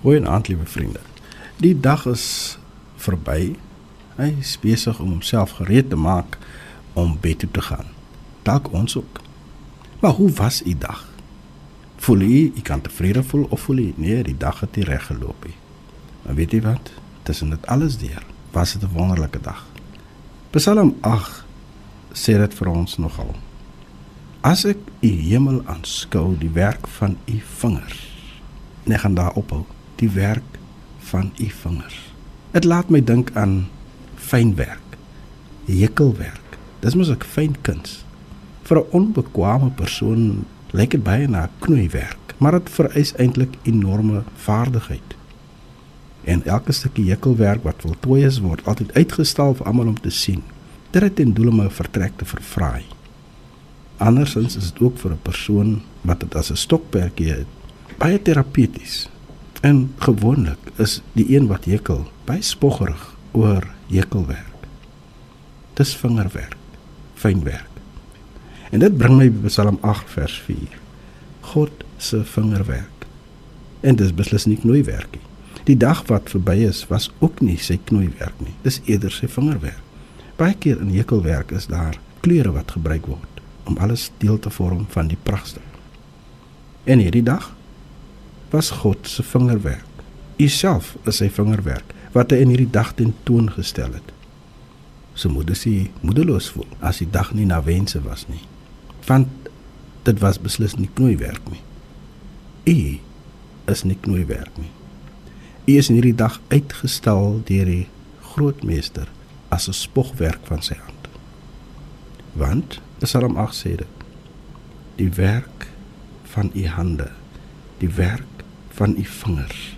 Goeienaand, liewe vriende. Die dag is verby. Hy is besig om homself gereed te maak om bed toe te gaan. Dalk ons ook. Maar hoe was u dag? Voel u u kan tevrede voel of voel u nee, die dag het nie reg geloop nie. Maar weet jy wat? Tussen dit alles deur, was dit 'n wonderlike dag. Psalm 8 sê dit vir ons nogal. As ek u hemel aanskou, die werk van u vingers. Nee, gaan daar ophou die werk van u vingers. Dit laat my dink aan fynwerk, hekelwerk. Dis mos 'n fyn kuns. Vir 'n onbekwame persoon lyk dit baie na knoeiwerk, maar dit vereis eintlik enorme vaardigheid. En elke stukkie hekelwerk wat voltooi is, word altyd uitgestal vir almal om te sien. Dit het ten doel om 'n vertrek te verfraai. Andersins is dit ook vir 'n persoon wat dit as 'n stokperdjie het, baie terapeuties. En gewoonlik is die een wat hekel baie spoggerig oor hekelwerk. Dis vingerwerk, fynwerk. En dit bring my by Psalm 8 vers 4. God se vingerwerk. En dis beslis nie knoeiwerk nie. Die dag wat verby is, was ook nie sy knoeiwerk nie. Dis eerder sy vingerwerk. Baie keer in hekelwerk is daar kleure wat gebruik word om alles deel te vorm van die pragtstuk. En hierdie dag was God se vingerwerk. U self is sy vingerwerk wat hy in hierdie dag ten toon gestel het. So moet sy moedeloos voel as die dag nie na wense was nie. Want dit was beslis nie knoeiwerk nie. U is nie knoeiwerk nie. U is in hierdie dag uitgestal deur die grootmeester as 'n spogwerk van sy hand. Want Psalm 8 sê dit: Die werk van u hande, die werk van u vingers.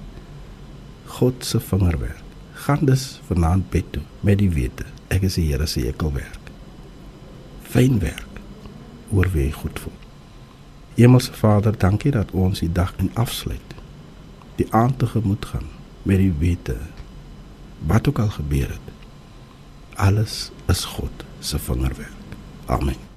God se vingerwerk. Gaan dus vanaand bed toe met die wete ek is die Here se hekelwerk. Fyn werk oor wie goed voel. Hemelse Vader, dankie dat ons die dag in afsluit. Die aand te gemoed gaan met die wete wat ook al gebeur het. Alles is God se vingerwerk. Amen.